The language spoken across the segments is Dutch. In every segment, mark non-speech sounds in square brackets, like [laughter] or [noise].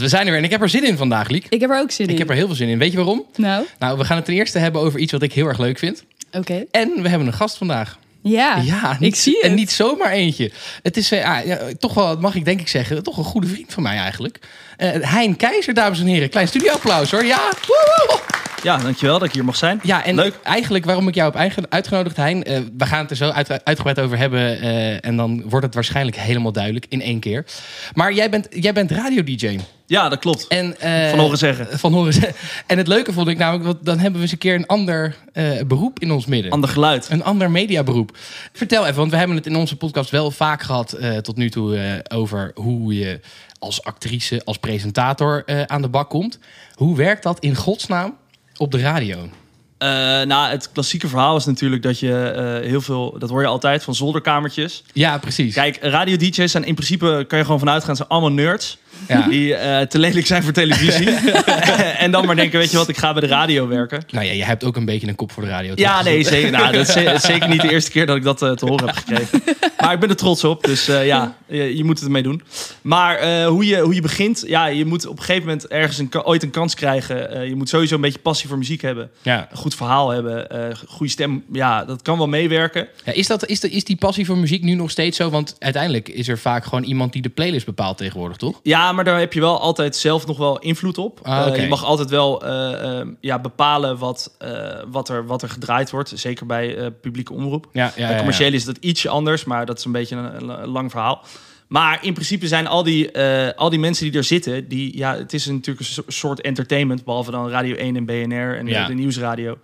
We zijn er weer en ik heb er zin in vandaag, Liek. Ik heb er ook zin in. Ik heb er heel veel zin in. Weet je waarom? Nou, Nou, we gaan het ten eerste hebben over iets wat ik heel erg leuk vind. oké. En we hebben een gast vandaag. Ja, Ja, ik zie het. En niet zomaar eentje. Het is eh, ah, ja, toch wel, mag ik denk ik zeggen, toch een goede vriend van mij eigenlijk. Eh hein Keizer, dames en heren. Klein studioapplaus hoor. Ja. Woehoe! Ja, dankjewel dat ik hier mag zijn. Ja, en Leuk. eigenlijk waarom ik jou heb eigen- uitgenodigd, Hein. eh, we gaan het er zo uit, uitgebreid over hebben. eh, en dan wordt het waarschijnlijk helemaal duidelijk in één keer. Maar jij bent, jij bent radio-dj. Ja, dat klopt. En, Van horen zeggen. Van horen zeggen. En het leuke vond ik namelijk, want dan hebben we eens een keer een ander beroep in ons midden. Ander geluid. Een ander mediaberoep. Vertel even, want we hebben het in onze podcast wel vaak gehad eh, tot nu toe over hoe je als actrice, als presentator eh, aan de bak komt. Hoe werkt dat in godsnaam op de radio? Eh, nou, het klassieke verhaal is natuurlijk dat je eh, heel veel, dat hoor je altijd, van zolderkamertjes. Ja, precies. Kijk, radio-dj's zijn in principe, kan je gewoon vanuit gaan, zijn allemaal nerds. Ja. Die eh, te lelijk zijn voor televisie. [laughs] [laughs] en dan maar denken, weet je wat, ik ga bij de radio werken. Nou ja, je hebt ook een beetje een kop voor de radio. toch? Ja, nee, zeker. Nou, dat is ze- zeker niet de eerste keer dat ik dat eh, te horen heb gekregen. [laughs] Maar ik ben er trots op, dus eh, ja, je, je moet het ermee doen. Maar hoe, je, hoe je begint, ja, je moet op een gegeven moment ergens een, ooit een kans krijgen. Je moet sowieso een beetje passie voor muziek hebben. Ja. Een goed verhaal hebben, goede stem. Ja, dat kan wel meewerken. Ja, is, dat, is, de, is die passie voor muziek nu nog steeds zo? Want uiteindelijk is er vaak gewoon iemand die de playlist bepaalt tegenwoordig, toch? Ja, maar daar heb je wel altijd zelf nog wel invloed op. Ah. Eh, je mag altijd wel eh, eh, ja, bepalen wat, wat, er, wat er gedraaid wordt. Zeker bij publieke omroep. Ja, ja, Bij ja, commercieel is dat ietsje anders, maar dat is een beetje een, een lang verhaal. Maar in principe zijn al die, al die mensen die er zitten, die, ja, het is natuurlijk een so- soort entertainment, behalve dan Radio 1 en BNR en de- Ja. de, nieuwsradio.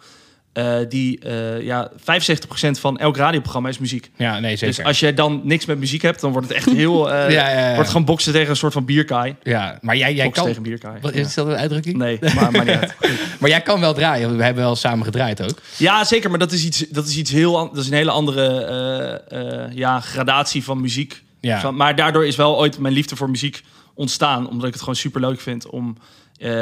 Eh, die, eh, ja, 75% van elk radioprogramma is muziek. Ja, nee, zeker. Dus als jij dan niks met muziek hebt, dan wordt het echt [laughs] heel... eh Ja, ja, ja. Wordt gewoon boksen tegen een soort van bierkaai. ja, maar jij, jij Boksen kan... tegen bierkaai. Wat, is dat een uitdrukking? Nee, maar, maar niet uit. [laughs] Maar jij kan wel draaien. We hebben wel samen gedraaid ook. Ja, zeker, maar dat is iets, dat is iets heel... Dat is een hele andere ja, gradatie van muziek. Ja. Maar daardoor is wel ooit mijn liefde voor muziek ontstaan. Omdat ik het gewoon super leuk vind om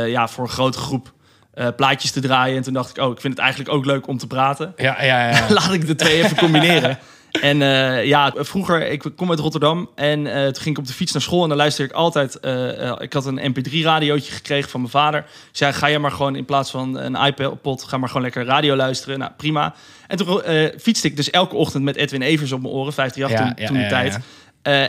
ja, voor een grote groep eh, plaatjes te draaien. En toen dacht ik, oh, ik vind het eigenlijk ook leuk om te praten. Ja, ja, ja. [laughs] Laat ik de twee even combineren. [laughs] En eh, ja, vroeger, ik kom uit Rotterdam en eh, toen ging ik op de fiets naar school en dan luisterde ik altijd. ik had een MP3-radiootje gekregen van mijn vader. Zei: Ga je maar gewoon in plaats van een iPod, ga maar gewoon lekker radio luisteren. Nou, prima. En toen fietste ik dus elke ochtend met Edwin Evers op mijn oren, 50 jaar Ja, toen, ja, toen de tijd.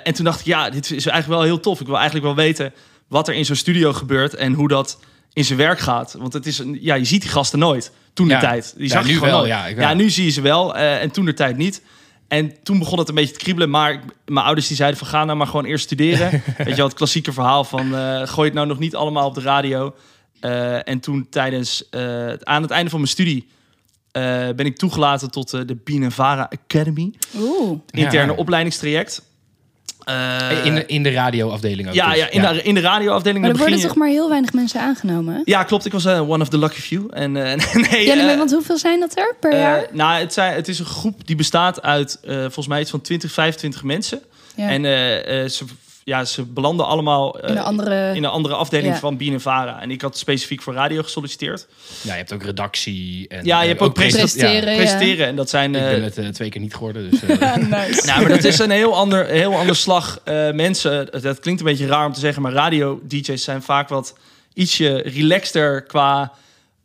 en toen dacht ik: Ja, dit is eigenlijk wel heel tof. Ik wil eigenlijk wel weten wat er in zo'n studio gebeurt en hoe dat in zijn werk gaat. Want het is een, ja, je ziet die gasten nooit. Toen de Ja. tijd. Die Ja, zag je nu wel, nooit. ja, ja, nu zie je ze wel. eh, en toen de tijd niet. En toen begon het een beetje te kriebelen. Maar mijn ouders die zeiden van ga nou maar gewoon eerst studeren. [laughs] Weet je wel, het klassieke verhaal van eh, gooi het nou nog niet allemaal op de radio. Eh, en toen tijdens, eh, aan het einde van mijn studie eh, ben ik toegelaten tot eh, de Binevara Academy. Oeh. Interne Ja. opleidingstraject. Eh, In de, in de radioafdeling ook. ja, dus. ja, in, De, in de radioafdeling. Maar er worden je- toch maar heel weinig mensen aangenomen? Ja, klopt. Ik was eh, one of the lucky few. En, eh, [laughs] nee, Ja, nee, want hoeveel zijn dat er per Eh, jaar? nou, het, zijn, het is een groep die bestaat uit eh, volgens mij iets van 20, 25 mensen. Ja. En eh, eh, ze, ja, ze belanden allemaal eh, in een andere... in een andere afdeling Ja. van BNNVARA. En ik had specifiek voor radio gesolliciteerd. Ja, je hebt ook redactie. En, Ja, je hebt ook Presenteren. Ja. Ja. Presenteren. En dat zijn... Ik eh, ben het eh, twee keer niet geworden. Dus, eh, [laughs] nice. nou, maar dat is een heel ander, heel ander slag eh, mensen. Dat klinkt een beetje raar om te zeggen, maar radio-dj's zijn vaak wat ietsje relaxter qua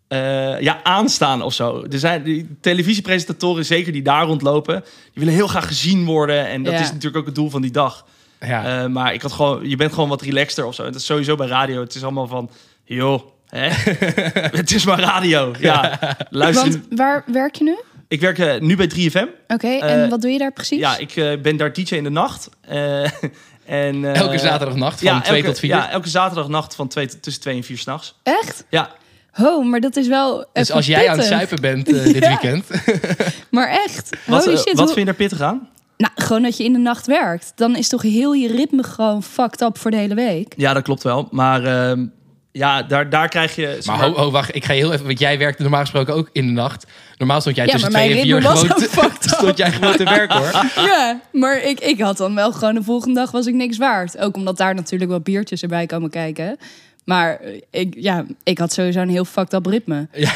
eh, ja, aanstaan of zo. Er zijn die televisiepresentatoren, zeker die daar rondlopen, die willen heel graag gezien worden. En dat Ja. is natuurlijk ook het doel van die dag. Ja. Eh, maar ik had gewoon, je bent gewoon wat relaxter of zo. En dat is sowieso bij radio. Het is allemaal van, joh, hè? [laughs] het is maar radio. Ja, luister. Want waar werk je nu? Ik werk eh, nu bij 3FM. Oké, en Eh, wat doe je daar precies? Ja, ik eh, ben daar DJ in de nacht. Eh, [laughs] en, eh, Elke zaterdagnacht van ja, 2 elke- tot 4. Ja, elke zaterdagnacht van twee, tussen 2 en 4 s'nachts. Echt? Ja, Oh, maar dat is wel dus als jij aan het zuipen bent [laughs] dit Ja. weekend. Maar echt, wat, shit. wat hoe- vind je daar pittig aan? Nou, gewoon dat je in de nacht werkt. Dan is toch heel je ritme gewoon fucked up voor de hele week. Ja, dat klopt wel. Maar ehm, ja, daar, daar krijg je... zeg Maar ho, ho, wacht, ik ga heel even, want jij werkte normaal gesproken ook in de nacht. Normaal stond jij Ja, tussen maar twee mijn en vier gewoon te, [laughs] stond jij gewoon te werken hoor. [laughs] Ja, maar ik, ik had dan wel gewoon de volgende dag was ik niks waard. Ook omdat daar natuurlijk wel biertjes erbij komen kijken. Maar eh, ik, ja, ik had sowieso een heel fucked up ritme. Ja.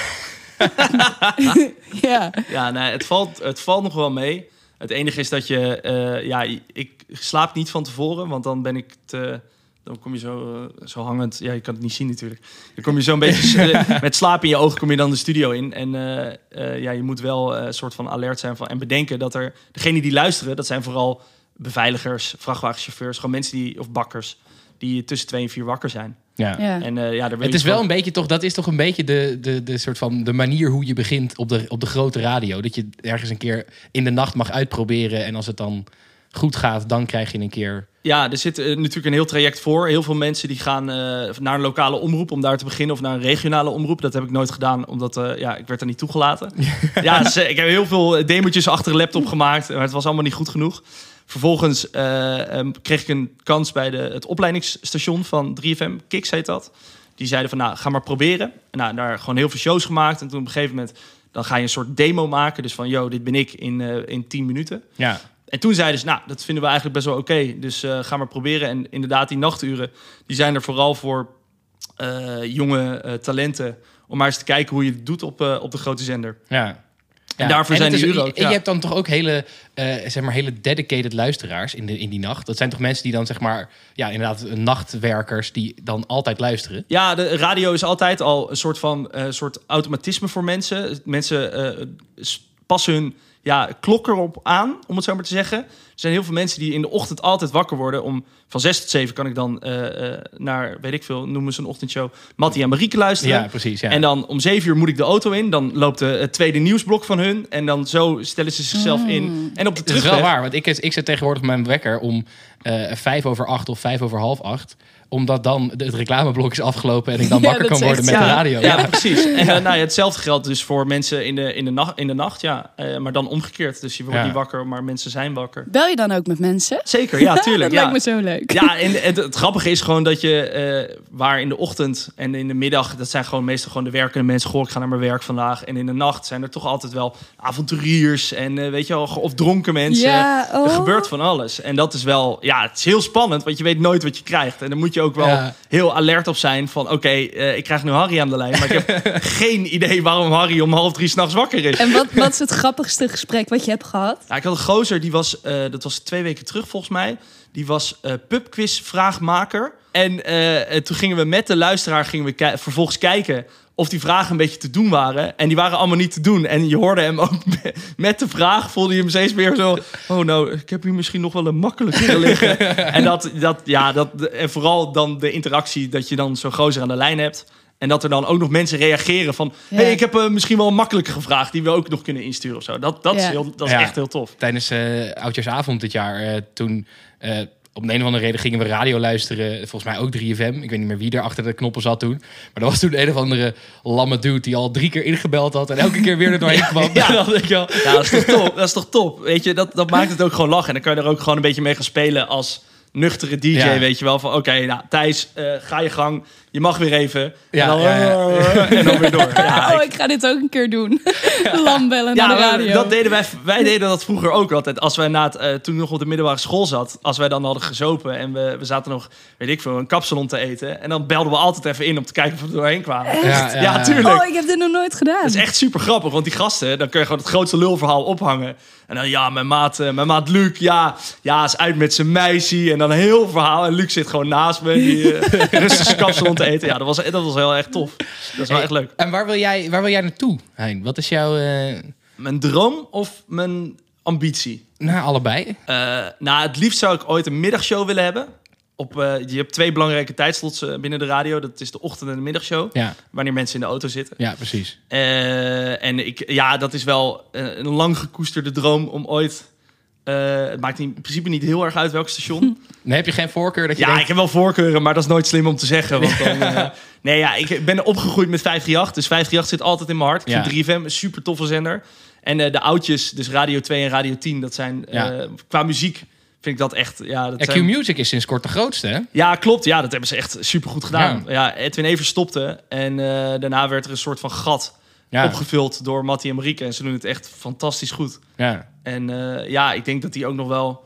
[laughs] ja. Ja, nee, het valt, het valt nog wel mee. Het enige is dat je... eh, ja, ik slaap niet van tevoren, want dan ben ik te... Dan kom je zo, eh, zo hangend... Ja, je kan het niet zien natuurlijk. Dan kom je zo een beetje... [laughs] eh, met slaap in je ogen kom je dan de studio in. En ja, je moet wel een soort van alert zijn van, en bedenken dat er... Degenen die luisteren, dat zijn vooral beveiligers, vrachtwagenchauffeurs... Gewoon mensen die... Of bakkers, die tussen twee en vier wakker zijn. Ja. ja. En eh, ja, daar Het is wel van- een beetje toch, dat is toch een beetje de, de, de soort van de manier hoe je begint op de, op de grote radio. Dat je ergens een keer in de nacht mag uitproberen. En als het dan goed gaat, dan krijg je een keer. Ja, er zit eh, natuurlijk een heel traject voor. Heel veel mensen die gaan eh, naar een lokale omroep om daar te beginnen... of naar een regionale omroep. Dat heb ik nooit gedaan, omdat eh, ja, ik werd er niet toegelaten. [laughs] ja, dus, ik heb heel veel demo's achter de laptop gemaakt... maar het was allemaal niet goed genoeg. Vervolgens eh, em, kreeg ik een kans bij de, het opleidingsstation van 3FM. Kiks heet dat. Die zeiden van, nou, ga maar proberen. En nou, daar gewoon heel veel shows gemaakt. En toen op een gegeven moment... dan ga je een soort demo maken. Dus van, yo, dit ben ik in, eh, in 10 minuten. Ja, En toen zeiden ze, nou, dat vinden we eigenlijk best wel oké. Dus eh, ga maar proberen. En inderdaad, die nachturen, die zijn er vooral voor jonge talenten. Om maar eens te kijken hoe je het doet op, op de grote zender. ja. En daarvoor zijn die je hebt dan toch ook hele, eh, zeg maar, hele dedicated luisteraars in, de, in die nacht. Dat zijn toch mensen die dan, zeg maar, ja, inderdaad, nachtwerkers die dan altijd luisteren. Ja, de radio is altijd al een soort van eh, soort automatisme voor mensen. Mensen eh, s- passen hun ja, klok erop aan, om het zo maar te zeggen. Er zijn heel veel mensen die in de ochtend altijd wakker worden. Om van 6 tot 7 kan ik dan eh, eh, naar, weet ik veel, noemen ze een ochtendshow, Mattie en Marieke luisteren. Ja, precies. Ja. En dan om zeven uur moet ik de auto in. Dan loopt de, het tweede nieuwsblok van hun. En dan zo stellen ze zichzelf in. En op de Het is wel terugweg... waar, want ik, ik zet tegenwoordig mijn wekker om eh, vijf over acht of vijf over half acht. Omdat dan de- het reclameblok is afgelopen en ik dan [laughs] wakker kan worden met ja, de radio. Ja, precies. En [laughs] nou ja, hetzelfde geldt dus voor mensen in de, in de, nacht, in de nacht. Ja, Eh, maar dan omgekeerd. Dus je wordt Ja. niet wakker, maar mensen zijn wakker. Bel je dan ook met mensen? Zeker, ja, [laughs] tuurlijk. dat ja. lijkt me zo leuk. Ja, en het, het grappige is gewoon dat je, eh, waar in de ochtend en in de middag, dat zijn gewoon meestal gewoon de werkende mensen. Goh, ik ga naar mijn werk vandaag. En in de nacht zijn er toch altijd wel avonturiers en eh, weet je wel, of dronken mensen. Ja, oh. Er gebeurt van alles. En dat is wel, ja, het is heel spannend, want je weet nooit wat je krijgt. En dan moet je ook wel Ja. heel alert op zijn van, oké, eh, ik krijg nu Harry aan de lijn, maar ik heb [laughs] geen idee waarom Harry om half drie s'nachts wakker is. En wat, wat is het grappigste gesprek wat je hebt gehad? Ja, ik had een gozer, die was, eh, dat was twee weken terug volgens mij. Die was eh pubquiz vraagmaker. En toen gingen we met de luisteraar gingen we ki- vervolgens kijken of die vragen een beetje te doen waren. En die waren allemaal niet te doen. En je hoorde hem ook me- [laughs] met de vraag, voelde je hem steeds meer zo... Oh nou, ik heb hier misschien nog wel een makkelijkere liggen. [laughs] en, dat, dat, ja, dat, en vooral dan de interactie dat je dan zo'n gozer aan de lijn hebt. En dat er dan ook nog mensen reageren van... Ja. hey, ik heb eh, misschien wel een makkelijke gevraagd... die we ook nog kunnen insturen of zo. Dat, dat, is, heel, dat is Ja. echt heel tof. Tijdens eh Oudjaarsavond dit jaar, eh, toen op een of andere reden gingen we radio luisteren. Volgens mij ook 3FM. Ik weet niet meer wie er achter de knoppen zat toen. Maar dat was toen een of andere lamme dude die al drie keer ingebeld had. En elke keer weer er doorheen [laughs] kwam. [laughs] Ik Ja, dat is toch top. Dat is toch top. Weet je, dat, dat maakt het ook gewoon lachen. En dan kan je er ook gewoon een beetje mee gaan spelen als nuchtere DJ, Ja. weet je wel. Van oké, nou Thijs, eh, ga je gang. Je mag weer even. Ja, en, dan, ja, ja. [laughs] en dan weer door. Ja, oh, ik- ga dit ook een keer doen. [laughs] Lam bellen ja, naar de radio. dat deden wij, wij deden dat vroeger ook altijd. Als wij na het, eh, toen nog op de middelbare school zat, als wij dan hadden gezopen en we, we zaten nog, weet ik veel, een kapsalon te eten. En dan belden we altijd even in om te kijken of we er doorheen kwamen. Ja, ja, Ja, tuurlijk. Oh, ik heb dit nog nooit gedaan. Dat is echt super grappig, want die gasten, dan kun je gewoon het grootste lulverhaal ophangen. En dan, ja, mijn maat, eh, mijn maat Luc, ja, ja, is uit met zijn meisje. En dan een heel verhaal. En Luc zit gewoon naast me, die eh, [laughs] rustig zijn kapsalon te eten. Ja, dat was, dat was heel erg tof. Dat is wel Hey, echt leuk. En waar wil jij, waar wil jij naartoe, Hein? Wat is jouw... eh Mijn droom of mijn ambitie? nou, allebei. Eh, nou, het liefst zou ik ooit een middagshow willen hebben. Op, eh, je hebt twee belangrijke tijdslots eh, binnen de radio. Dat is de ochtend- en de middagshow. Ja, Wanneer mensen in de auto zitten. ja precies. Eh, en ik, ja, dat is wel een lang gekoesterde droom om ooit. eh, het maakt in principe niet heel erg uit welk station. [laughs] Dan heb je geen voorkeur dat je ja, denkt... ik heb wel voorkeuren, maar dat is nooit slim om te zeggen. Want dan, [laughs] eh, nee, ja, ik ben opgegroeid met 538. Dus 538 zit altijd in mijn hart. Ik Ja. vind 3FM een super toffe zender. En eh, de oudjes, dus Radio 2 en Radio 10, dat zijn eh, Ja. qua muziek vind ik dat echt. Ja, dat Ja, Q-Music is sinds kort de grootste, hè? ja, klopt. Ja, dat hebben ze echt supergoed gedaan. Ja. Edwin Evers stopte en eh, daarna werd er een soort van gat Ja, opgevuld door Mattie en Marieke. En ze doen het echt fantastisch goed. ja. En eh, ja, ik denk dat die ook nog wel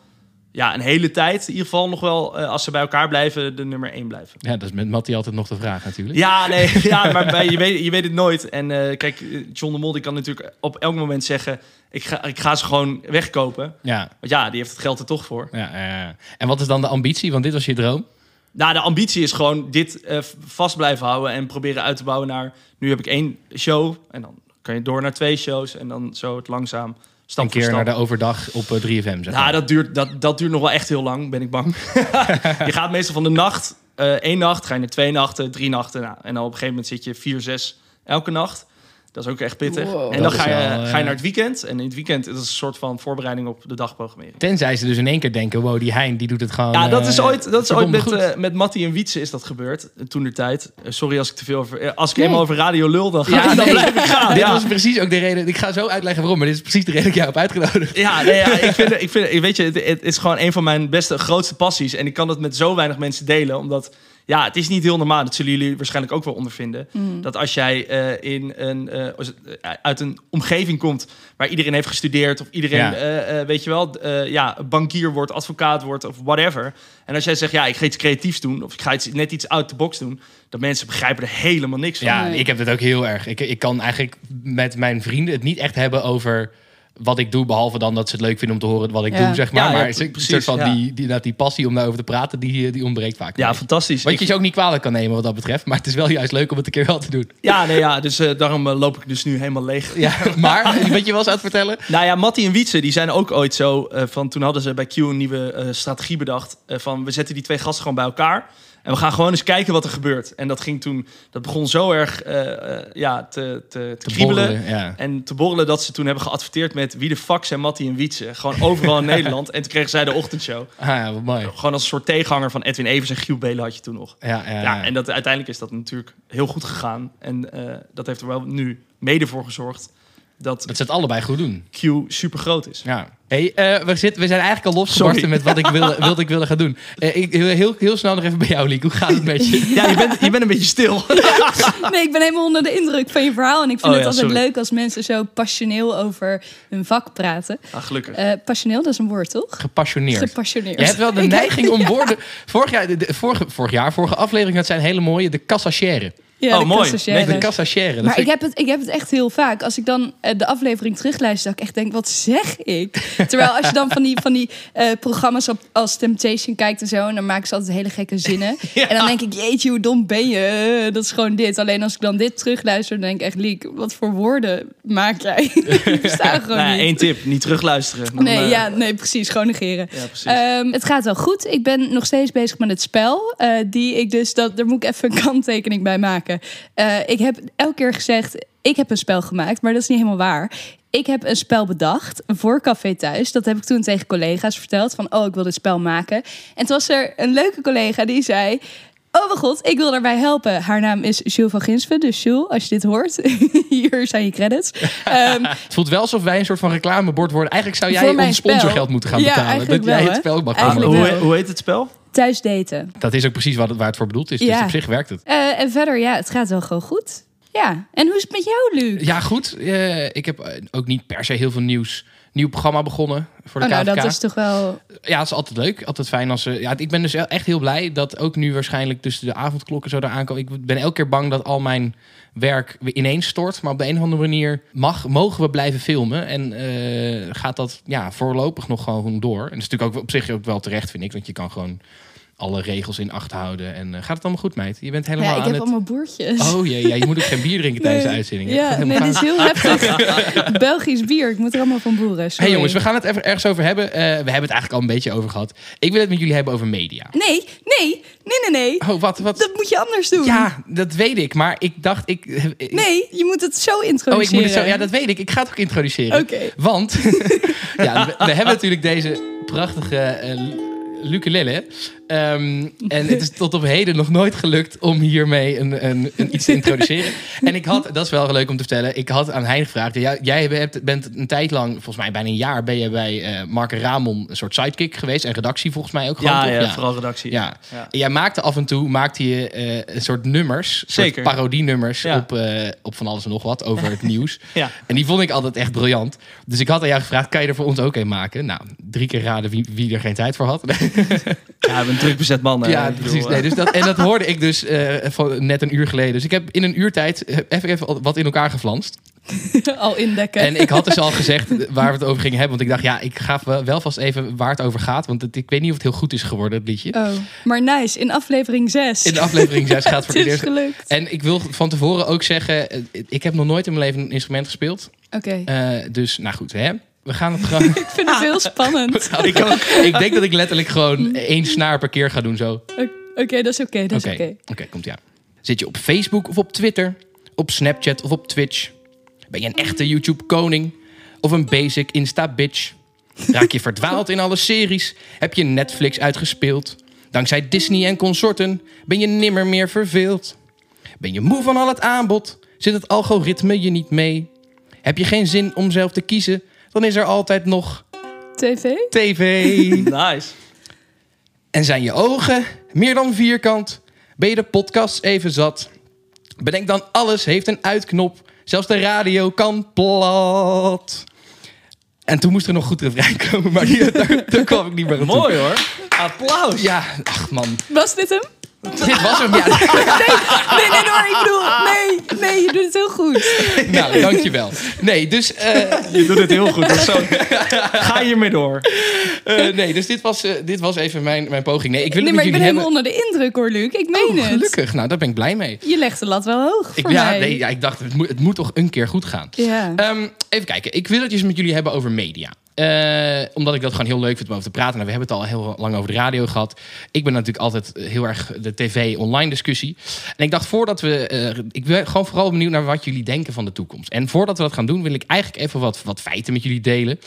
ja, een hele tijd, in ieder geval nog wel, eh, als ze bij elkaar blijven, de nummer 1 blijven. ja, dat is met Mattie altijd nog de vraag natuurlijk. Ja, nee, [laughs] ja, maar bij, je, weet, je weet het nooit. En eh, kijk, John de Mol die kan natuurlijk op elk moment zeggen... ik ga, ik ga ze gewoon wegkopen. Ja, Want ja, die heeft het geld er toch voor. ja. En wat is dan de ambitie? Want dit was je droom. Nou, de ambitie is gewoon dit eh, vast blijven houden... en proberen uit te bouwen naar... nu heb ik één show en dan kan je door naar twee shows... en dan zo het langzaam Een keer naar de overdag op eh, 3FM, zeg Nou, maar. dat duurt, dat, dat duurt nog wel echt heel lang, ben ik bang. [laughs] je gaat meestal van de nacht, eh één nacht, ga je naar twee nachten, drie nachten. Nou, en dan op een gegeven moment zit je vier, zes elke nacht. Dat is ook echt pittig. Wow. En dan ga je, wel, eh, ga je naar het weekend. En in het weekend is het een soort van voorbereiding op de dagprogrammering. Tenzij ze dus in één keer denken, wow, die Hein, die doet het gewoon... Ja, dat is eh, ooit, dat is ooit met, eh met Mattie en Wietse is dat gebeurd. eh, Toen de tijd. Eh, sorry als ik te veel over... eh, als ik Nee. eenmaal over radio lul, dan, ga, Ja, dan nee. blijf ik gaan. [laughs] Dit ja. was precies ook de reden. Ik ga zo uitleggen waarom, maar dit is precies de reden dat ik jou heb uitgenodigd. Ja, nee, ja ik vind, ik vind, weet je, het, het is gewoon een van mijn beste, grootste passies. En ik kan dat met zo weinig mensen delen, omdat ja, het is niet heel normaal. Dat zullen jullie waarschijnlijk ook wel ondervinden. Dat als jij eh, in een, eh, eh, uit een omgeving komt waar iedereen heeft gestudeerd, of iedereen, Ja. eh, eh, weet je wel, eh, ja, bankier wordt, advocaat wordt, of whatever. En als jij zegt, ja, ik ga iets creatiefs doen, of ik ga iets, net iets out the box doen, dan mensen begrijpen er helemaal niks van. Ja, Nee. ik heb het ook heel erg. Ik, ik kan eigenlijk met mijn vrienden het niet echt hebben over wat ik doe, behalve dan dat ze het leuk vinden om te horen wat ik Ja. doe, zeg maar. Ja, ja, maar het is een precies, soort van ja. die, die, dat die passie om daarover te praten, die, die ontbreekt vaak. Ja, fantastisch. Wat Ik- je ze ook niet kwalijk kan nemen wat dat betreft, maar het is wel juist leuk om het een keer wel te doen. ja, nee, ja, dus eh, daarom eh, loop ik dus nu helemaal leeg. Ja, [laughs] maar wat je was aan het vertellen? Nou ja, Mattie en Wietse, die zijn ook ooit zo eh, van... Toen hadden ze bij Q een nieuwe eh, strategie bedacht. eh, van, we zetten die twee gasten gewoon bij elkaar. En we gaan gewoon eens kijken wat er gebeurt. En dat ging toen... Dat begon zo erg eh, eh, ja, te, te, te, Te kriebelen. borrelen, ja. En te borrelen dat ze toen hebben geadverteerd met... Wie de fuck zijn Mattie en Wietse? Gewoon overal in [laughs] Nederland. En toen kregen zij de ochtendshow. Ah ja, wat mooi. Gewoon als een soort tegenhanger van Edwin Evers en Giel Belen had je toen nog. Ja, ja, Ja, ja. en dat, uiteindelijk is dat natuurlijk heel goed gegaan. En eh, dat heeft er wel nu mede voor gezorgd... dat Dat ze het allebei goed doen. Q super groot is. Ja. Hey, eh, we, zitten, we zijn eigenlijk al losgebarsten met wat ik wilde, [laughs] wilde, ik wilde gaan doen. Eh, ik, heel, heel, heel snel nog even bij jou, Liek. Hoe gaat het met je? Ja, je bent, je bent een beetje stil. [laughs] Nee, ik ben helemaal onder de indruk van je verhaal. En ik vind Oh het ja, altijd sorry. leuk als mensen zo passioneel over hun vak praten. Ah, gelukkig. Eh passioneel, dat is een woord, toch? Gepassioneerd. Gepassioneerd. Je hebt wel de [laughs] neiging om woorden... Vorig jaar, de, de- vorige, vorig jaar, vorige aflevering, dat zijn hele mooie. De cassachère. Ja, Oh, de mooi. cassagière. De cassachère. Maar ik heb, het, ik heb het echt heel vaak. Als ik dan eh, de aflevering terugluister, dat ik echt denk, wat zeg ik? [laughs] Terwijl als je dan van die, van die eh, programma's op, als Temptation kijkt en zo... en dan maken ze altijd hele gekke zinnen. [laughs] En dan denk ik, jeetje, hoe dom ben je? Eh, Dat is gewoon dit. Alleen als ik dan dit terugluister, dan denk ik echt, Liek, wat voor woorden maak jij? [laughs] Gewoon nou, één tip, niet terugluisteren. Dan, Nee, ja, nee, precies. Gewoon negeren. ja, precies. Ehm, het gaat wel goed. Ik ben nog steeds bezig met het spel. die ik dus, dat, daar moet ik even een kanttekening bij maken. Eh, ik heb elke keer gezegd, ik heb een spel gemaakt, maar dat is niet helemaal waar. Ik heb een spel bedacht voor Café Thuis. Dat heb ik toen tegen collega's verteld. Van, oh, ik wil dit spel maken. En toen was er een leuke collega die zei... Oh mijn god, ik wil daarbij helpen. Haar naam is Jules van Ginsven. Dus Jules, als je dit hoort, [laughs] hier zijn je credits. [laughs] Ehm, Het voelt wel alsof wij een soort van reclamebord worden. Eigenlijk zou jij ons sponsorgeld moeten gaan Ja, betalen. dat jij het spel ook mag gaan Eigenlijk doen. hoe, hoe heet het spel? Thuis daten. Dat is ook precies wat, het- waar het voor bedoeld is. Dus Ja. op zich werkt het. Eh, en verder, ja, het gaat wel gewoon goed. Ja, en hoe is het met jou, Luc? Ja, goed. Eh, ik heb eh, ook niet per se heel veel nieuws. Nieuw programma begonnen voor de Oh, nou, KVK. dat is toch wel... Ja, het is altijd leuk. Altijd fijn als ze. Ja, ik ben dus echt heel blij dat ook nu waarschijnlijk tussen de avondklokken zo eraan komen. Ik ben elke keer bang dat al mijn werk weer ineens stort. Maar op de een of andere manier mag, mogen we blijven filmen. En eh, gaat dat ja, voorlopig nog gewoon door. En dat is natuurlijk ook op zich ook wel terecht, vind ik. Want je kan gewoon alle regels in acht houden. En eh, gaat het allemaal goed, meid? Je bent helemaal Ja, ik aan heb het... allemaal boertjes. Oh jee, ja, je moet ook geen bier drinken tijdens de uitzending. Ja, nee, dit is heel heftig. [laughs] Belgisch bier, ik moet er allemaal van boeren. Hey sorry. jongens, we gaan het even ergens over hebben. Eh, we hebben het eigenlijk al een beetje over gehad. Ik wil het met jullie hebben over media. Nee, nee, nee, nee, nee. Oh, wat? wat? Dat moet je anders doen. Ja, dat weet ik. Maar ik dacht, ik... ik- Nee, je moet het zo introduceren. Oh, ik moet het zo... Ja, dat weet ik. Ik ga het ook introduceren. Oké. Want [laughs] ja, we, we hebben natuurlijk deze prachtige eh, ukulele. Ehm, en het is tot op heden nog nooit gelukt om hiermee een, een, een iets te [laughs] introduceren. En ik had, dat is wel leuk om te vertellen, ik had aan Hein gevraagd. Jij, jij hebt- bent een tijd lang, volgens mij bijna een jaar, ben je bij eh Mark Ramon een soort sidekick geweest. En redactie volgens mij ook gewoon. Ja, vooral redactie. Ja. Ja. En jij maakte af en toe maakte je eh, een soort nummers, Zeker. soort parodienummers Ja. op, eh, op van alles en nog wat over het [laughs] nieuws. Ja. En die vond ik altijd echt briljant. Dus ik had aan jou gevraagd, kan je er voor ons ook een maken? Nou, drie keer raden wie, wie er geen tijd voor had. [laughs] Ja, een druk bezet man. eh, ja, bedoel, precies. eh. Nee, dus dat, en dat [laughs] hoorde ik dus eh, van net een uur geleden. Dus ik heb in een uurtijd eh, even, even wat in elkaar geflanst. [laughs] Al indekken. En ik had dus al gezegd [laughs] waar we het over gingen hebben. Want ik dacht, ja, ik ga wel- wel vast even waar het over gaat. Want het- ik weet niet of het heel goed is geworden, het liedje. Oh, maar nice. In aflevering 6. In de aflevering 6 gaat voor het eerst. gelukt. En ik wil van tevoren ook zeggen, eh, ik heb nog nooit in mijn leven een instrument gespeeld. Oké. Eh, dus, nou goed, hè. We gaan het gewoon... [laughs] Ik vind het heel spannend. [laughs] ik, ook. ik denk dat ik letterlijk gewoon één snaar per keer ga doen zo. Oké, dat is oké. dat is Oké, oké. oké, komt ja. Zit je op Facebook of op Twitter? Op Snapchat of op Twitch? Ben je een echte YouTube-koning? Of een basic Insta-bitch? Raak je verdwaald in alle series? Heb je Netflix uitgespeeld? Dankzij Disney en consorten ben je nimmer meer verveeld. Ben je moe van al het aanbod? Zit het algoritme je niet mee? Heb je geen zin om zelf te kiezen? Dan is er altijd nog TV? tv. [laughs] Nice. En zijn je ogen meer dan vierkant? Ben je de podcasts even zat? Bedenk dan alles heeft een uitknop. Zelfs de radio kan plat. En toen moest er nog goed refrein komen, maar die, [laughs] daar, daar kwam ik niet meer. Mooi hoor. Applaus. Ja, ach man. Was dit hem? Dit was hem. Ja, [laughs] Nee, nee, hoor. Ik bedoel, nee, nee, je doet het heel goed. nou, dankjewel. Nee, dus, eh, Je doet het heel goed. Dus zo. Ga hiermee door. eh, nee, dus dit, was, eh, dit was even mijn, mijn poging. Nee, ik wil Nee, het maar ik ben helemaal onder de indruk hoor, Luc. Ik meen Oh, het. gelukkig. Nou, daar ben ik blij mee. Je legt de lat wel hoog Ik, voor ja, mij. nee, ja, ik dacht, het moet, het moet toch een keer goed gaan. Ja. Ehm, even kijken. Ik wil het eens met jullie hebben over media. Eh, omdat ik dat gewoon heel leuk vind om over te praten. Nou, we hebben het al heel lang over de radio gehad. Ik ben natuurlijk altijd heel erg de tv-online discussie. En ik dacht voordat we... eh, ik ben gewoon vooral benieuwd naar wat jullie denken van de toekomst. En voordat we dat gaan doen, wil ik eigenlijk even wat, wat feiten met jullie delen.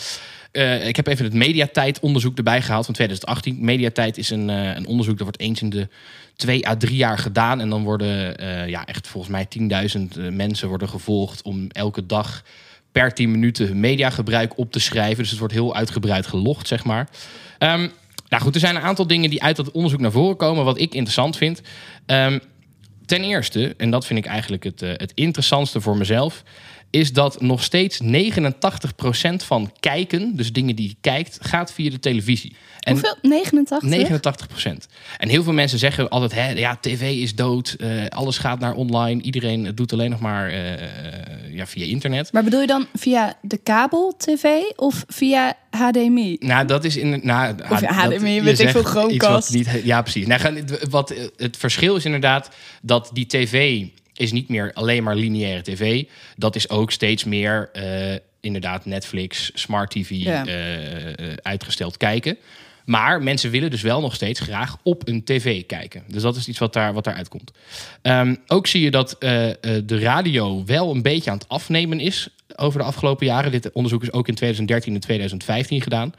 Eh, ik heb even het mediatijd-onderzoek erbij gehaald van 2018. Mediatijd is een, een onderzoek dat wordt eens in de twee à drie jaar gedaan. En dan worden ja, echt volgens mij 10.000 eh, mensen worden gevolgd om elke dag per 10 minuten hun mediagebruik op te schrijven. Dus het wordt heel uitgebreid gelogd, zeg maar. Ehm, nou goed, er zijn een aantal dingen die uit dat onderzoek naar voren komen, wat ik interessant vind. Ehm, ten eerste, en dat vind ik eigenlijk het, eh, het interessantste voor mezelf, is dat nog steeds 89% van kijken, dus dingen die je kijkt, gaat via de televisie. En Hoeveel? 89? 89% En heel veel mensen zeggen altijd: hè, ja, tv is dood, eh, alles gaat naar online, iedereen doet alleen nog maar eh, eh, ja, via internet. Maar bedoel je dan via de kabel tv of via HDMI? Nou, dat is in. Nou, Of ja, HDMI, je weet ik veel, Chromecast. Niet, ja, precies. Nou, wat, het verschil is inderdaad dat die tv is niet meer alleen maar lineaire tv. Dat is ook steeds meer eh, inderdaad Netflix, smart tv, Ja. eh, eh, uitgesteld kijken. Maar mensen willen dus wel nog steeds graag op een tv kijken. Dus dat is iets wat, daar, wat daaruit komt. Ehm, ook zie je dat de radio wel een beetje aan het afnemen is over de afgelopen jaren. Dit onderzoek is ook in 2013 en 2015 gedaan.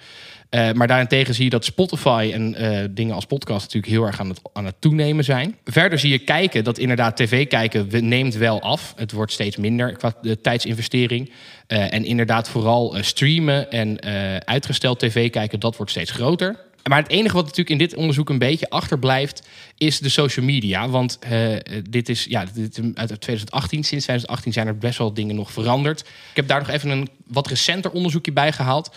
Eh, maar daarentegen zie je dat Spotify en eh, dingen als podcast natuurlijk heel erg aan het, aan het toenemen zijn. Verder zie je kijken dat inderdaad tv kijken neemt wel af. Het wordt steeds minder qua de tijdsinvestering. Eh, en inderdaad vooral streamen en uitgesteld tv kijken, dat wordt steeds groter. Maar het enige wat natuurlijk in dit onderzoek een beetje achterblijft, is de social media. Want eh, dit is ja, dit is uit 2018. Sinds 2018 zijn er best wel dingen nog veranderd. Ik heb daar nog even een wat recenter onderzoekje bij gehaald.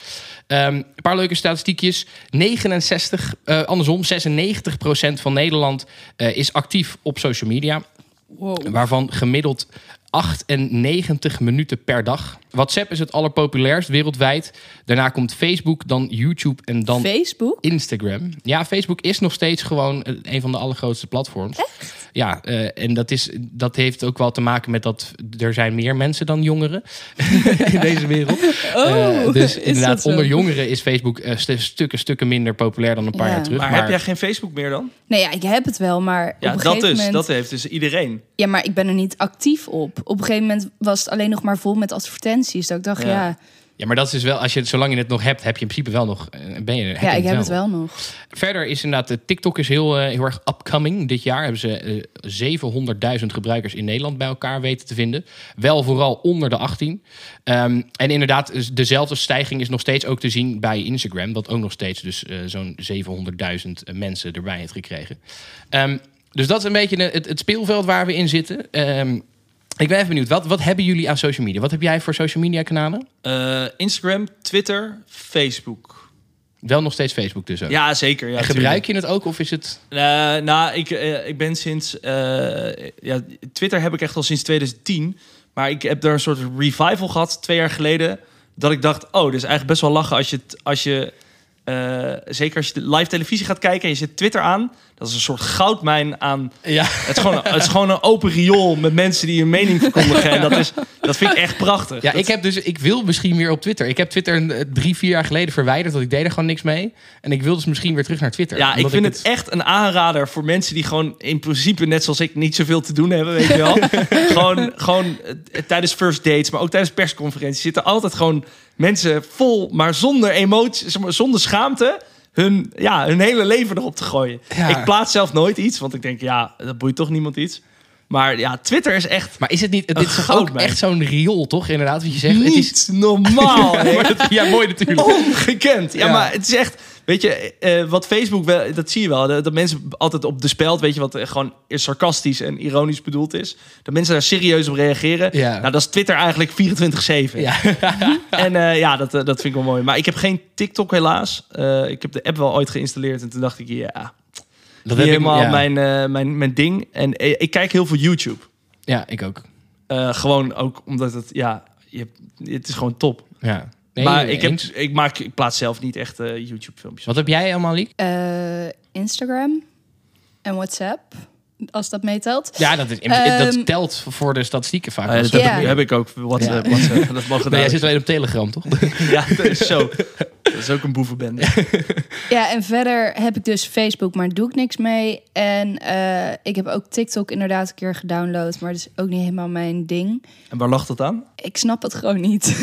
Ehm, een paar leuke statistiekjes. 69, eh, andersom, 96% van Nederland eh, is actief op social media. Wow. Waarvan gemiddeld 98 minuten per dag. WhatsApp is het allerpopulairst wereldwijd. Daarna komt Facebook, dan YouTube en dan Facebook? Instagram. Ja, Facebook is nog steeds gewoon eh, een van de allergrootste platforms. Echt? Ja, eh, en dat, is, dat heeft ook wel te maken met dat er zijn meer mensen dan jongeren [laughs] in deze wereld. Oh, Eh, dus inderdaad, onder jongeren is Facebook st- stukken, stukken minder populair dan een paar Ja. jaar terug. Maar, heb jij geen Facebook meer dan? Nee, ja, ik heb het wel, maar Ja, op een dat gegeven is. moment... Dat heeft dus iedereen. Ja, maar ik ben er niet actief op. Op een gegeven moment was het alleen nog maar vol met advertenties. Dat ik dacht, Ja. ja, Ja, maar dat is dus wel, als je, zolang je het nog hebt, heb je in principe wel nog, eh, ben je, heb Ja, je ik heb het wel nog. Verder is inderdaad, de TikTok is heel, eh, heel erg upcoming. Dit jaar hebben ze eh 700.000 gebruikers in Nederland bij elkaar weten te vinden. Wel vooral onder de 18. Ehm, en inderdaad, dezelfde stijging is nog steeds ook te zien bij Instagram. Dat ook nog steeds dus eh, zo'n 700.000 mensen erbij heeft gekregen. Ehm, dus dat is een beetje het, het speelveld waar we in zitten. Ehm, ik ben even benieuwd, wat, wat hebben jullie aan social media? Wat heb jij voor social media kanalen? Eh, Instagram, Twitter, Facebook. Wel nog steeds Facebook dus ook. Ja, zeker. Ja, en gebruik je het ook of is het... Eh, nou, ik, eh, ik ben sinds... ja, Twitter heb ik echt al sinds 2010. Maar ik heb daar een soort revival gehad twee jaar geleden. Dat ik dacht, oh, dit is eigenlijk best wel lachen als je... Als je eh, zeker als je live televisie gaat kijken en je zet Twitter aan. Dat is een soort goudmijn aan... Ja. Het is gewoon, het is gewoon een open riool met mensen die hun mening verkondigen. En dat, is, dat vind ik echt prachtig. Ja, Dat- ik heb dus, ik wil misschien weer op Twitter. Ik heb Twitter eh, drie, vier jaar geleden verwijderd, want ik deed er gewoon niks mee. En ik wil dus misschien weer terug naar Twitter. Ja, ik vind het echt een aanrader voor mensen die gewoon in principe, net zoals ik, niet zoveel te doen hebben, weet je wel. [laughs] gewoon, gewoon eh, tijdens first dates, maar ook tijdens persconferenties zitten altijd gewoon mensen vol, maar zonder emotie, zonder schaamte, hun, ja, hun hele leven erop te gooien. Ja. Ik plaats zelf nooit iets, want ik denk, ja, dat boeit toch niemand iets. Maar ja, Twitter is echt Maar is het niet, dit is ook echt zo'n riool, toch? Inderdaad, wat je zegt. Het is, niet normaal. [laughs] ja, mooi natuurlijk. Ongekend. Ja, Ja. maar het is echt... Weet je, eh, wat Facebook wel... Dat zie je wel. Dat, dat mensen altijd op de speld... Weet je, wat eh, gewoon sarcastisch en ironisch bedoeld is. Dat mensen daar serieus op reageren. Ja. Nou, dat is Twitter eigenlijk 24-7. Ja. [laughs] En eh, ja, dat, eh, dat vind ik wel mooi. Maar ik heb geen TikTok helaas. Eh, ik heb de app wel ooit geïnstalleerd. En toen dacht ik, ja... Dat heb ik- helemaal ja. mijn, eh, mijn, mijn ding. En eh, ik kijk heel veel YouTube. Ja, ik ook. Eh, gewoon ook omdat het... Ja, je, het is gewoon top. Ja. Nee, maar ik, heb, eens. ik, maak, ik plaats zelf niet echt eh, YouTube-filmpjes. Wat heb jij allemaal, Liek? Eh, Instagram en WhatsApp, als dat meetelt. Ja, dat, is, Ehm, dat telt voor de statistieken vaak. Dat Zo. heb, Ja. ik, heb ik ook. WhatsApp. WhatsApp. [laughs] Dat mogen Nee, jij zit alleen op Telegram, toch? [laughs] Ja, dat is zo. Dat is ook een boevenbende. Ja, en verder heb ik dus Facebook, maar doe ik niks mee. En eh, ik heb ook TikTok inderdaad een keer gedownload, maar dat is ook niet helemaal mijn ding. En waar lag dat aan? Ik snap het gewoon niet. [laughs]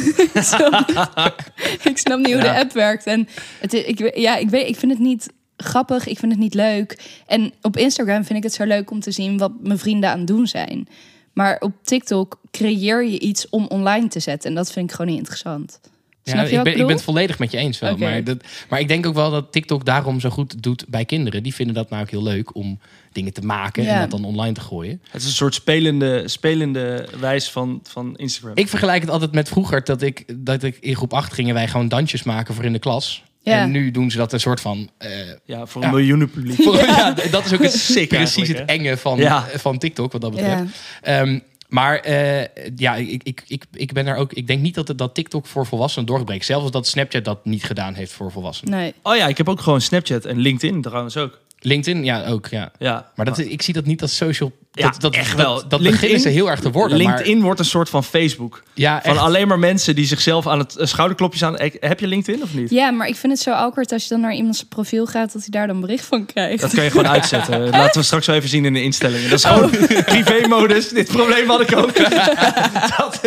ik, snap niet hoe Ja. de app werkt. En het, is- ik, ja, ik, weet, ik vind het niet grappig, ik vind het niet leuk. En op Instagram vind ik het zo leuk om te zien wat mijn vrienden aan het doen zijn. Maar op TikTok creëer je iets om online te zetten. En dat vind ik gewoon niet interessant. Ja, Snap je ik, wat ben, ik ik ben het volledig met je eens wel. Maar, dat, maar ik denk ook wel dat TikTok daarom zo goed doet bij kinderen. Die vinden dat nou ook heel leuk om dingen te maken en dat dan online te gooien. Het is een soort spelende, spelende wijs van, van Instagram. Ik vergelijk het altijd met vroeger dat ik, dat ik in groep 8 gingen wij gewoon dansjes maken voor in de klas. Ja. En nu doen ze dat een soort van. eh, ja, voor een Ja. miljoenen publiek. [laughs] voor- ja. dat is ook het, [laughs] Sick precies het enge van, Ja. van TikTok, wat dat betreft. Ja. Ehm, maar eh, ja, ik, ik, ik, ik ben er ook. Ik denk niet dat, het, dat TikTok voor volwassenen doorgebreekt. Zelfs als dat Snapchat dat niet gedaan heeft voor volwassenen. Nee. Oh ja, ik heb ook gewoon Snapchat en LinkedIn trouwens ook. LinkedIn, ja, ook. Ja. Ja. Maar dat, ik zie dat niet als social. Ja, dat, dat, echt wel. Dat, LinkedIn- beginnen ze heel erg te worden. LinkedIn wordt een soort van Facebook. Ja, Van echt. alleen maar mensen die zichzelf aan het eh, schouderklopjes aan... Eh, Heb je LinkedIn of niet? Ja, maar ik vind het zo awkward als je dan naar iemands profiel gaat... dat hij daar dan bericht van krijgt. Dat kan je gewoon [laughs] uitzetten. Laten we straks wel even zien in de instellingen. Dat is gewoon [laughs] privé-modus. Dit probleem had ik ook. [laughs] dat,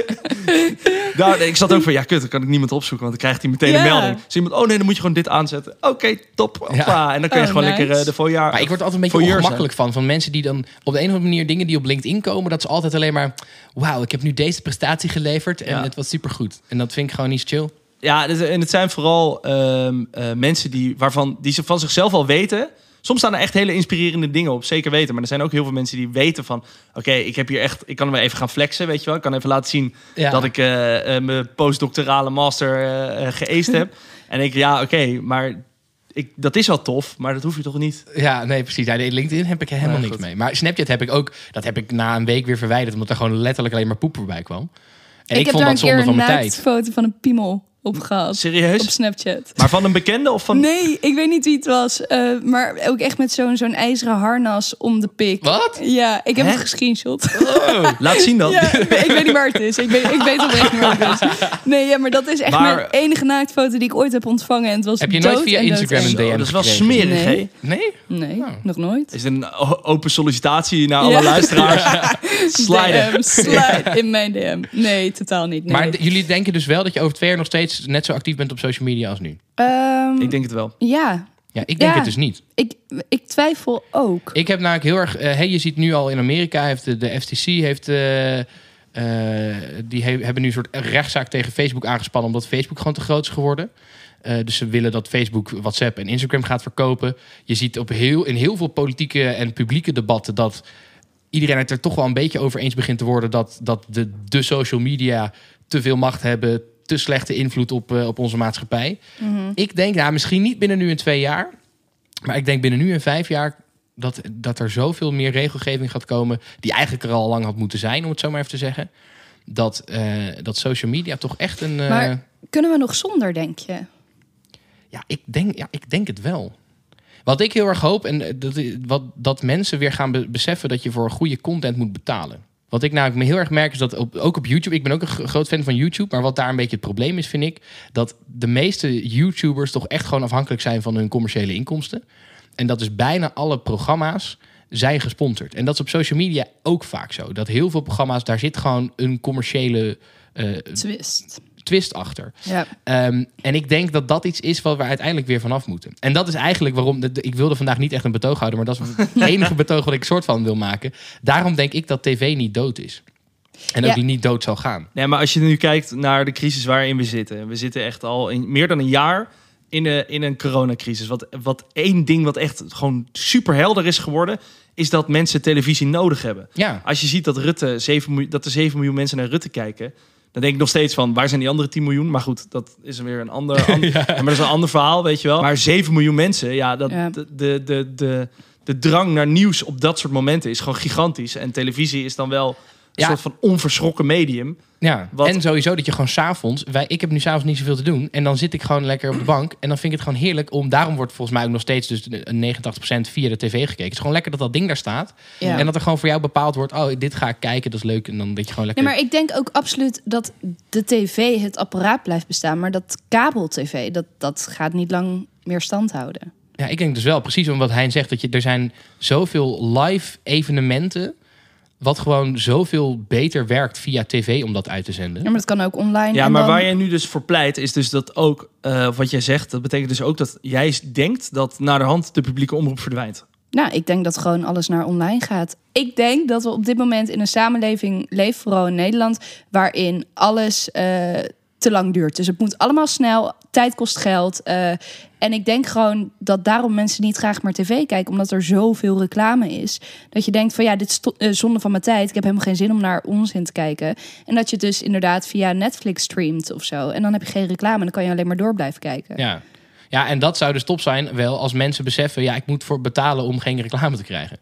nou, ik zat ook van, ja kut, dan kan ik niemand opzoeken. Want dan krijgt hij meteen een Ja. melding. Dus iemand, oh nee, dan moet je gewoon dit aanzetten. Oké, top. Hoppa. En dan kun je Oh, gewoon nice. lekker eh, de voorjaar... Maar ik word er altijd een beetje ongemakkelijk van. Van mensen die dan op de een of andere manier dingen die op LinkedIn komen. Dat ze altijd alleen maar. Wauw, ik heb nu deze prestatie geleverd. En Ja. het was supergoed. En dat vind ik gewoon niet chill. Ja, dus- en het zijn vooral ehm, eh, mensen die, waarvan, die ze van zichzelf al weten. Soms staan er echt hele inspirerende dingen op, zeker weten. Maar er zijn ook heel veel mensen die weten van... oké, ik heb hier echt... ik kan hem even gaan flexen, weet je wel. Ik kan even laten zien Ja. dat ik eh, eh, mijn postdoctorale master eh, geëist heb. [laughs] En ik, ja, oké, maar ik, dat is wel tof, maar dat hoef je toch niet? Ja, nee, precies. Ja, LinkedIn heb ik helemaal Nee, niks goed. mee. Maar Snapchat heb ik ook. Dat heb ik na een week weer verwijderd. Omdat er gewoon letterlijk alleen maar poep voorbij kwam. En ik, heb vond daar dat een keer zonde van een mijn tijd. foto van een piemel op gehad. Op Serieus? Snapchat. Maar van een bekende of van... Nee, ik weet niet wie het was. eh, maar ook echt met zo'n zo'n ijzeren harnas om de pik. Wat? Ja, ik heb Hè? het gescreenshot. Laat zien dan. [laughs] Ja, ik weet niet waar het is. Ik weet, ik weet oprecht niet waar het is. Nee, ja, maar dat is echt Maar- mijn enige naaktfoto die ik ooit heb ontvangen. En het was Heb je nooit via Instagram een DM Zo, dat is wel smerig, Nee. hè? Nee? Nee, Oh. nog nooit. Is het een open sollicitatie naar alle Ja. luisteraars? [laughs] Sliden. DM, slide in mijn DM. Nee, totaal niet. Nee. Maar jullie denken dus wel dat je over twee jaar nog steeds steeds net zo actief bent op social media als nu? Ehm, Ik denk het wel. Ja, Ja, ik denk Ja. het dus niet. ik, ik twijfel ook. Ik heb namelijk heel erg... eh, hey, je ziet nu al in Amerika, heeft de, de FTC heeft... eh, eh, die he- hebben nu een soort rechtszaak tegen Facebook aangespannen... omdat Facebook gewoon te groot is geworden. Eh, dus ze willen dat Facebook WhatsApp en Instagram gaat verkopen. Je ziet op heel, in heel veel politieke en publieke debatten... dat iedereen het er toch wel een beetje over eens begint te worden... dat, dat de, de social media te veel macht hebben... te slechte invloed op, eh, op onze maatschappij. Mhm. Ik denk, nou, misschien niet binnen nu en twee jaar... maar ik denk binnen nu en vijf jaar... Dat, dat er zoveel meer regelgeving gaat komen... die eigenlijk er al lang had moeten zijn, om het zo maar even te zeggen... dat, eh, dat social media toch echt een... eh, Maar- Kunnen we nog zonder, denk je? ja, ik denk, ja, ik denk het wel. Wat ik heel erg hoop, en dat, wat, dat mensen weer gaan be- beseffen dat je voor goede content moet betalen. Wat ik namelijk me heel erg merk is dat op, ook op YouTube, ik ben ook een gro- groot fan van YouTube, maar wat daar een beetje het probleem is, vind ik, dat de meeste YouTubers toch echt gewoon afhankelijk zijn van hun commerciële inkomsten. En dat is bijna alle programma's zijn gesponsord. En dat is op social media ook vaak zo. Dat heel veel programma's, daar zit gewoon een commerciële eh, Twist. Twist achter. Ja. Ehm, en ik denk dat dat iets is wat we uiteindelijk weer vanaf moeten. En dat is eigenlijk waarom. Ik wilde vandaag niet echt een betoog houden, maar dat is het [laughs] enige betoog wat ik soort van wil maken. Daarom denk ik dat tv niet dood is. En ook Ja. die niet dood zal gaan. Nee, maar als je nu kijkt naar de crisis waarin we zitten. We zitten echt al in meer dan een jaar in, een in een coronacrisis. Wat, wat één ding wat echt gewoon super helder is geworden... is dat mensen televisie nodig hebben. Ja, Als je ziet dat, Rutte 7 miljoen, dat er 7 miljoen mensen naar Rutte kijken... dan denk ik nog steeds van, waar zijn die andere 10 miljoen? Maar goed, dat is weer een ander, [laughs] ander ja, maar dat is een ander verhaal, weet je wel. Maar 7 miljoen mensen, ja, dat, Ja. De, de, de, de, de drang naar nieuws op dat soort momenten is gewoon gigantisch. En televisie is dan wel Ja. soort van onverschrokken medium. ja. Wat- en sowieso dat je gewoon s'avonds... Wij, ik heb nu s'avonds niet zoveel te doen. En dan zit ik gewoon lekker op de bank. En dan vind ik het gewoon heerlijk om... Daarom wordt volgens mij ook nog steeds dus een 89% via de tv gekeken. Het is gewoon lekker dat dat ding daar staat. Ja. En dat er gewoon voor jou bepaald wordt... Oh, dit ga ik kijken, dat is leuk. En dan dat je gewoon lekker... Nee, maar ik denk ook absoluut dat de tv, het apparaat blijft bestaan. Maar dat kabel-tv, dat, dat gaat niet lang meer stand houden. Ja, ik denk dus wel precies om wat hij zegt. Dat je, er zijn zoveel live evenementen. Wat gewoon zoveel beter werkt via tv om dat uit te zenden. Ja, maar dat kan ook online. Ja, maar dan- waar jij nu dus voor pleit, is dus dat ook, eh, wat jij zegt, dat betekent dus ook dat jij denkt dat naar de hand de publieke omroep verdwijnt. Nou, ik denk dat gewoon alles naar online gaat. Ik denk dat we op dit moment in een samenleving leven, vooral in Nederland, waarin alles eh, te lang duurt. Dus het moet allemaal snel, tijd kost geld. eh, en ik denk gewoon dat daarom mensen niet graag meer tv kijken, omdat er zoveel reclame is. Dat je denkt van ja, dit is eh, zonde van mijn tijd. Ik heb helemaal geen zin om naar onzin te kijken. En dat je dus inderdaad via Netflix streamt of zo. En dan heb je geen reclame en dan kan je alleen maar door blijven kijken. Ja. ja, en dat zou dus top zijn wel als mensen beseffen... ja, ik moet voor betalen om geen reclame te krijgen.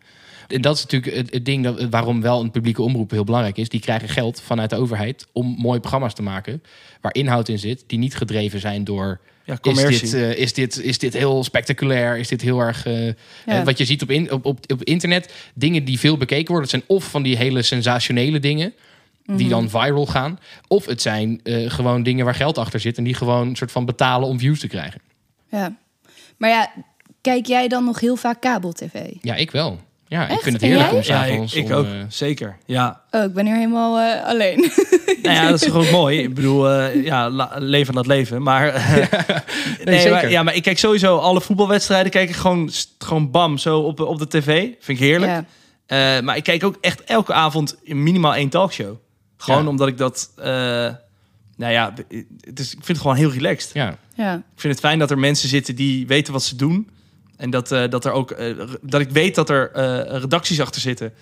En dat is natuurlijk het, het ding dat, waarom wel een publieke omroep heel belangrijk is. Die krijgen geld vanuit de overheid om mooie programma's te maken... waar inhoud in zit, die niet gedreven zijn door... Ja, Is dit, eh, is, dit, is dit heel spectaculair? Is dit heel erg... eh, Ja. eh, wat je ziet op, in, op, op, op internet, dingen die veel bekeken worden... het zijn of van die hele sensationele dingen... die Mhm. dan viral gaan. Of het zijn eh, gewoon dingen waar geld achter zit... en die gewoon een soort van betalen om views te krijgen. Ja. Maar ja, kijk jij dan nog heel vaak kabel-tv? Ja, ik wel. Ja, ik vind het heerlijk om Ja, ik, s'avonds... ik om, ook. eh, Zeker. Ja. Oh, ik ben hier helemaal eh, alleen. [laughs] Nou ja, dat is gewoon mooi. Ik bedoel, eh, ja, la- leven dat leven. Maar, [laughs] eh, nee, [laughs] zeker. maar, ja, maar ik kijk sowieso alle voetbalwedstrijden. Kijk ik gewoon, gewoon bam, zo op, op de tv. Vind ik heerlijk. Ja. Eh, maar ik kijk ook echt elke avond minimaal één talkshow. Gewoon Ja. omdat ik dat... eh, nou ja, het is, ik vind het gewoon heel relaxed. ja. ja. Ik vind het fijn dat er mensen zitten die weten wat ze doen. En dat, eh, dat er ook eh, dat ik weet dat er eh, redacties achter zitten.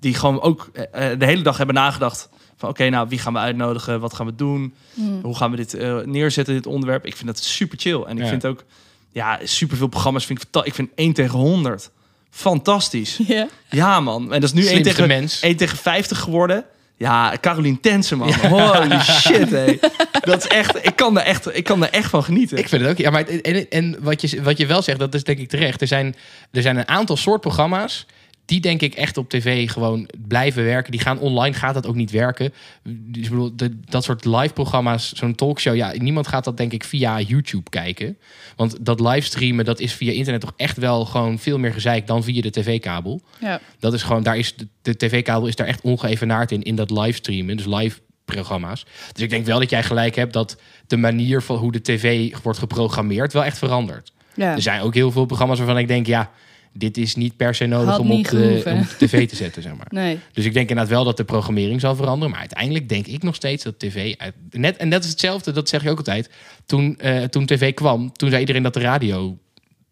Die gewoon ook de hele dag hebben nagedacht. Van oké, nou wie gaan we uitnodigen? Wat gaan we doen? Hm. Hoe gaan we dit eh, neerzetten, dit onderwerp? Ik vind dat super chill. En ik Ja. vind ook, ja, super veel programma's vind ik Ik vind 1 tegen 100 fantastisch. [laughs] Ja. Ja, man. En dat is nu 1 Slimste tegen, mens. 1 tegen 50 geworden. Ja, Carolien Tensen, man. Holy shit, hé. Dat is echt, ik kan er echt, ik kan er echt van genieten. Ik vind het ook. Ja, maar en, en wat, je, wat je wel zegt, dat is denk ik terecht. Er zijn, er zijn een aantal soort programma's. Die denk ik echt op tv gewoon blijven werken. Die gaan online, gaat dat ook niet werken. Dus ik bedoel, de- dat soort live programma's, zo'n talkshow. Ja, niemand gaat dat denk ik via YouTube kijken. Want dat livestreamen, dat is via internet toch echt wel gewoon veel meer gezeik dan via de tv-kabel. Ja. Dat is gewoon, daar is de, de tv-kabel is daar echt ongeëvenaard in, in dat livestreamen. Dus live programma's. Dus ik denk wel dat jij gelijk hebt dat de manier van hoe de tv wordt geprogrammeerd wel echt verandert. Ja. Er zijn ook heel veel programma's waarvan ik denk, ja, dit is niet per se nodig om op, de, om op de tv te zetten, zeg maar. [laughs] Nee. Dus ik denk inderdaad wel dat de programmering zal veranderen. Maar uiteindelijk denk ik nog steeds dat tv... uit- Net, en dat is hetzelfde, dat zeg je ook altijd. Toen, eh, toen tv kwam, toen zei iedereen dat de radio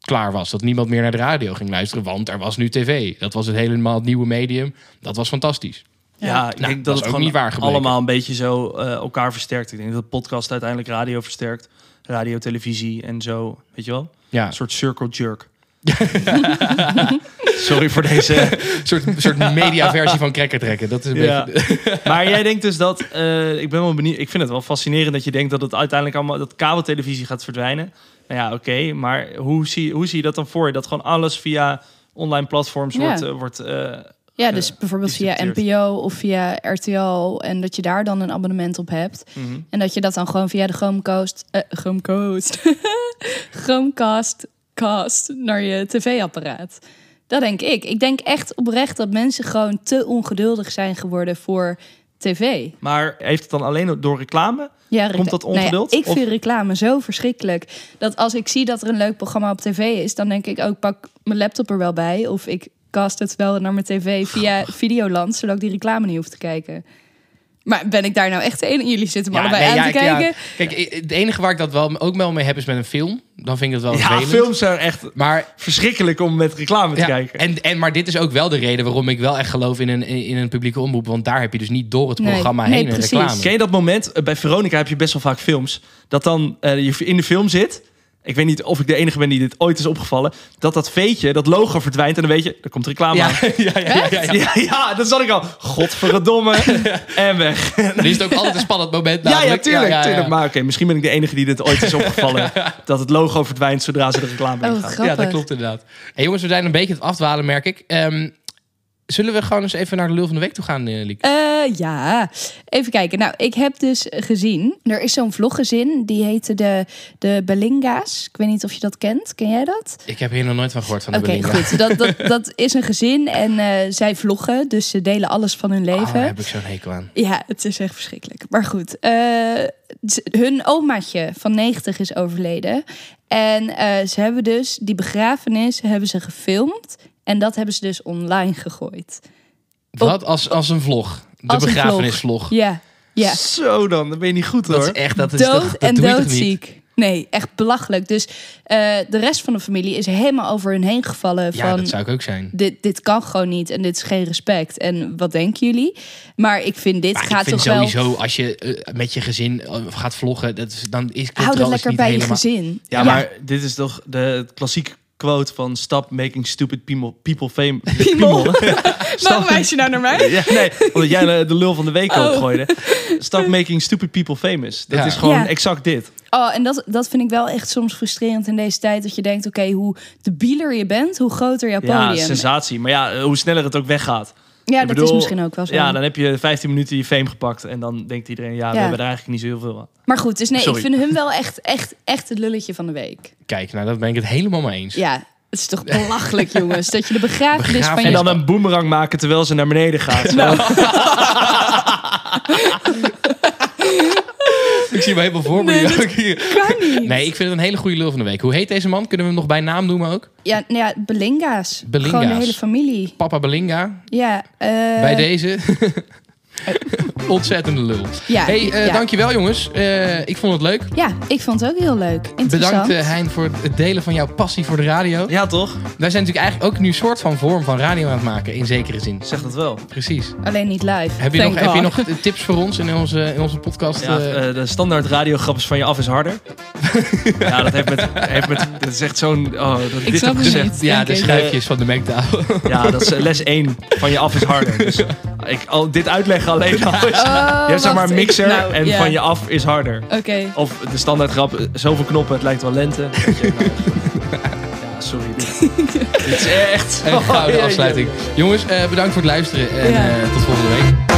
klaar was. Dat niemand meer naar de radio ging luisteren, want er was nu tv. Dat was het helemaal het nieuwe medium. Dat was fantastisch. Ja, ik Nou, denk dat dat, is het ook gewoon niet waar gebleken. allemaal een beetje zo eh, elkaar versterkt. Ik denk dat podcast uiteindelijk radio versterkt. Radio, televisie en zo. Weet je wel? Ja, Een soort circle jerk. [laughs] Sorry voor deze. soort, soort mediaversie van cracker trekken. Dat is een Ja. beetje... [laughs] Maar jij denkt dus dat. eh, ik ben wel benieuwd. Ik vind het wel fascinerend dat je denkt dat het uiteindelijk allemaal. dat kabeltelevisie gaat verdwijnen. Nou ja, oké. maar hoe zie, hoe zie je dat dan voor je? Dat gewoon alles via online platforms Ja. wordt. eh, wordt eh, Ja, dus bijvoorbeeld via. NPO of via RTL. En dat je daar dan een abonnement op hebt. mhm. En dat je dat dan gewoon via de Chromecast... Chromecast. [laughs] Chromecast cast naar je tv-apparaat. Dat denk ik. Ik denk echt oprecht dat mensen gewoon te ongeduldig zijn geworden voor tv. Maar heeft het dan alleen door reclame? Ja, Komt dat nou ja, ongeduld? ik Of- vind reclame zo verschrikkelijk. Dat als ik zie dat er een leuk programma op tv is... dan denk ik ook, pak mijn laptop er wel bij. Of ik cast het wel naar mijn tv via Videoland... zodat ik die reclame niet hoef te kijken. Maar ben ik daar nou echt een? Jullie zitten me allebei nee, aan ja, te ik- ja. kijken. Kijk, het enige waar ik dat wel ook wel mee heb is met een film. Dan vind ik het wel Ja, vervelend. films zijn echt Maar verschrikkelijk om met reclame te Ja, kijken. en, en, maar dit is ook wel de reden waarom ik wel echt geloof in een, in een publieke omroep. Want daar heb je dus niet door het programma nee, heen een precies. reclame. Ken je dat moment? eh, Bij Veronica heb je best wel vaak films. Dat dan eh, je in de film zit. Ik weet niet of ik de enige ben die dit ooit is opgevallen. Dat dat veetje, dat logo verdwijnt. En dan weet je, er komt reclame Ja, aan. [laughs] ja, ja, ja, ja, ja. Ja, ja, dat zat ik al. Godverdomme. [laughs] en weg. Dan is het ook altijd een spannend moment. Ja, ja, namelijk. tuurlijk. Ja, ja, ja. tuurlijk. Maar oké, misschien ben ik de enige die dit ooit is opgevallen. [laughs] dat het logo verdwijnt zodra ze de reclame Oh. Ja, dat klopt inderdaad. Hey, jongens, we zijn een beetje aan het afdwalen, merk ik. Ehm, zullen we gewoon eens even naar de lul van de week toe gaan, uh, Liek? Eh, ja, even kijken. Nou, ik heb dus gezien... er is zo'n vloggezin, die heette de, de Belinga's. Ik weet niet of je dat kent. Ken jij dat? Ik heb hier nog nooit van gehoord van de Oké, Belinga. goed. Dat, dat, dat is een gezin en eh, zij vloggen. Dus ze delen alles van hun Oh, leven. daar heb ik zo'n hekel aan. Ja, het is echt verschrikkelijk. Maar goed, eh, hun omaatje van 90 is overleden. En eh, ze hebben dus die begrafenis hebben ze gefilmd. En dat hebben ze dus online gegooid. Wat als, als een vlog? De Als een begrafenisvlog. Ja, ja. Zo dan, dan ben je niet goed Dat hoor. is echt, dat is dood toch, dat en doodziek. Nee, echt belachelijk. Dus eh, de rest van de familie is helemaal over hun heen gevallen. Ja, van, dat zou ik ook zijn. dit, dit kan gewoon niet en dit is geen respect. En wat denken jullie? Maar ik vind dit Maar ik gaat vind toch wel... sowieso, als je eh, met je gezin eh, gaat vloggen, dat is, dan is klopt Hou er dat alles lekker niet bij je gezin. Ja, maar dit is toch de het klassieke quote van stop making stupid people, people fame. [laughs] [laughs] [laughs] Stop- Waarom wijs je nou naar mij? Ja, nee, omdat jij de lul van de week Oh. opgooide. Stop making stupid people famous. Dat Ja. is gewoon Ja. exact dit. Oh, en dat, dat vind ik wel echt soms frustrerend in deze tijd. Dat je denkt, oké, hoe debieler je bent, hoe groter jouw Ja, podium. sensatie. Maar ja, hoe sneller het ook weggaat. Ja, Ik dat bedoel, is misschien ook wel zo. Ja, dan heb je 15 minuten je fame gepakt. En dan denkt iedereen, ja, we hebben er eigenlijk niet zo heel veel aan. Maar goed, dus nee, Sorry. ik vind hun wel [laughs] echt, echt, echt het lulletje van de week. Kijk, nou, daar ben ik het helemaal mee eens. Ja, het is toch belachelijk, [laughs] jongens. Dat je de begrafenis van je... En dan een boomerang maken terwijl ze naar beneden gaat. [laughs] Ik zie me helemaal voor me. Nee, kan niet. Nee, ik vind het een hele goede lul van de week. Hoe heet deze man? Kunnen we hem nog bij naam noemen ook? Ja, nou ja, Belinga's. Belinga's. Gewoon de hele familie. Papa Belinga. Ja, eh, bij deze. [laughs] [laughs] Ontzettende lul. Ja, hey, eh, ja. dankjewel jongens. Eh, ik vond het leuk. Ja, ik vond het ook heel leuk. Interessant. Bedankt eh, Hein voor het delen van jouw passie voor de radio. Ja, toch? Wij zijn natuurlijk eigenlijk ook nu een soort van vorm van radio aan het maken, in zekere zin. Zeg dat wel. Precies. Alleen niet live. Heb je, nog, heb je nog [laughs] tips voor ons in onze, in onze podcast? Ja, de standaard radiograppers van je af is harder. [laughs] ja, dat heeft met, heeft met... Dat is echt zo'n... Oh, dat Ik dit het gezegd. niet. ja, de schuifjes van de mengtafel. Ja, dat is les 1 van je af is harder. Dus ik, al, dit uitleggen alleen al is... [laughs] Oh, je hebt zeg maar wacht, een ik- mixer nou, en ja. van je af is harder. Oké. Of de standaard grap, zoveel knoppen, het lijkt wel lente. Weet je, nou, ja, sorry. Dit, [laughs] dit is echt... Een Oh, gouden ja, ja. afsluiting. Jongens, eh, bedankt voor het luisteren en Ja. eh, tot volgende week.